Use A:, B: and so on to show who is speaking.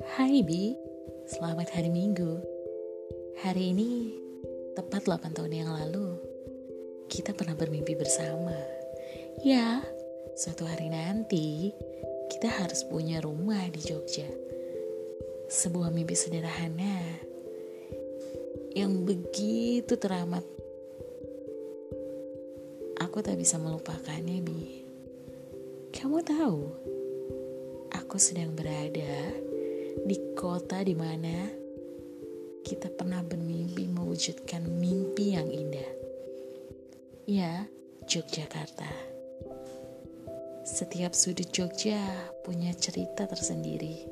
A: Hai Bi, selamat hari Minggu. Hari ini, tepat 8 tahun yang lalu, kita pernah bermimpi bersama. Ya, suatu hari nanti, kita harus punya rumah di Jogja. Sebuah mimpi sederhana yang begitu teramat. Aku tak bisa melupakannya, Bi. Kamu tahu, aku sedang berada di kota di mana kita pernah bermimpi mewujudkan mimpi yang indah. Ya, Yogyakarta. Setiap sudut Jogja punya cerita tersendiri.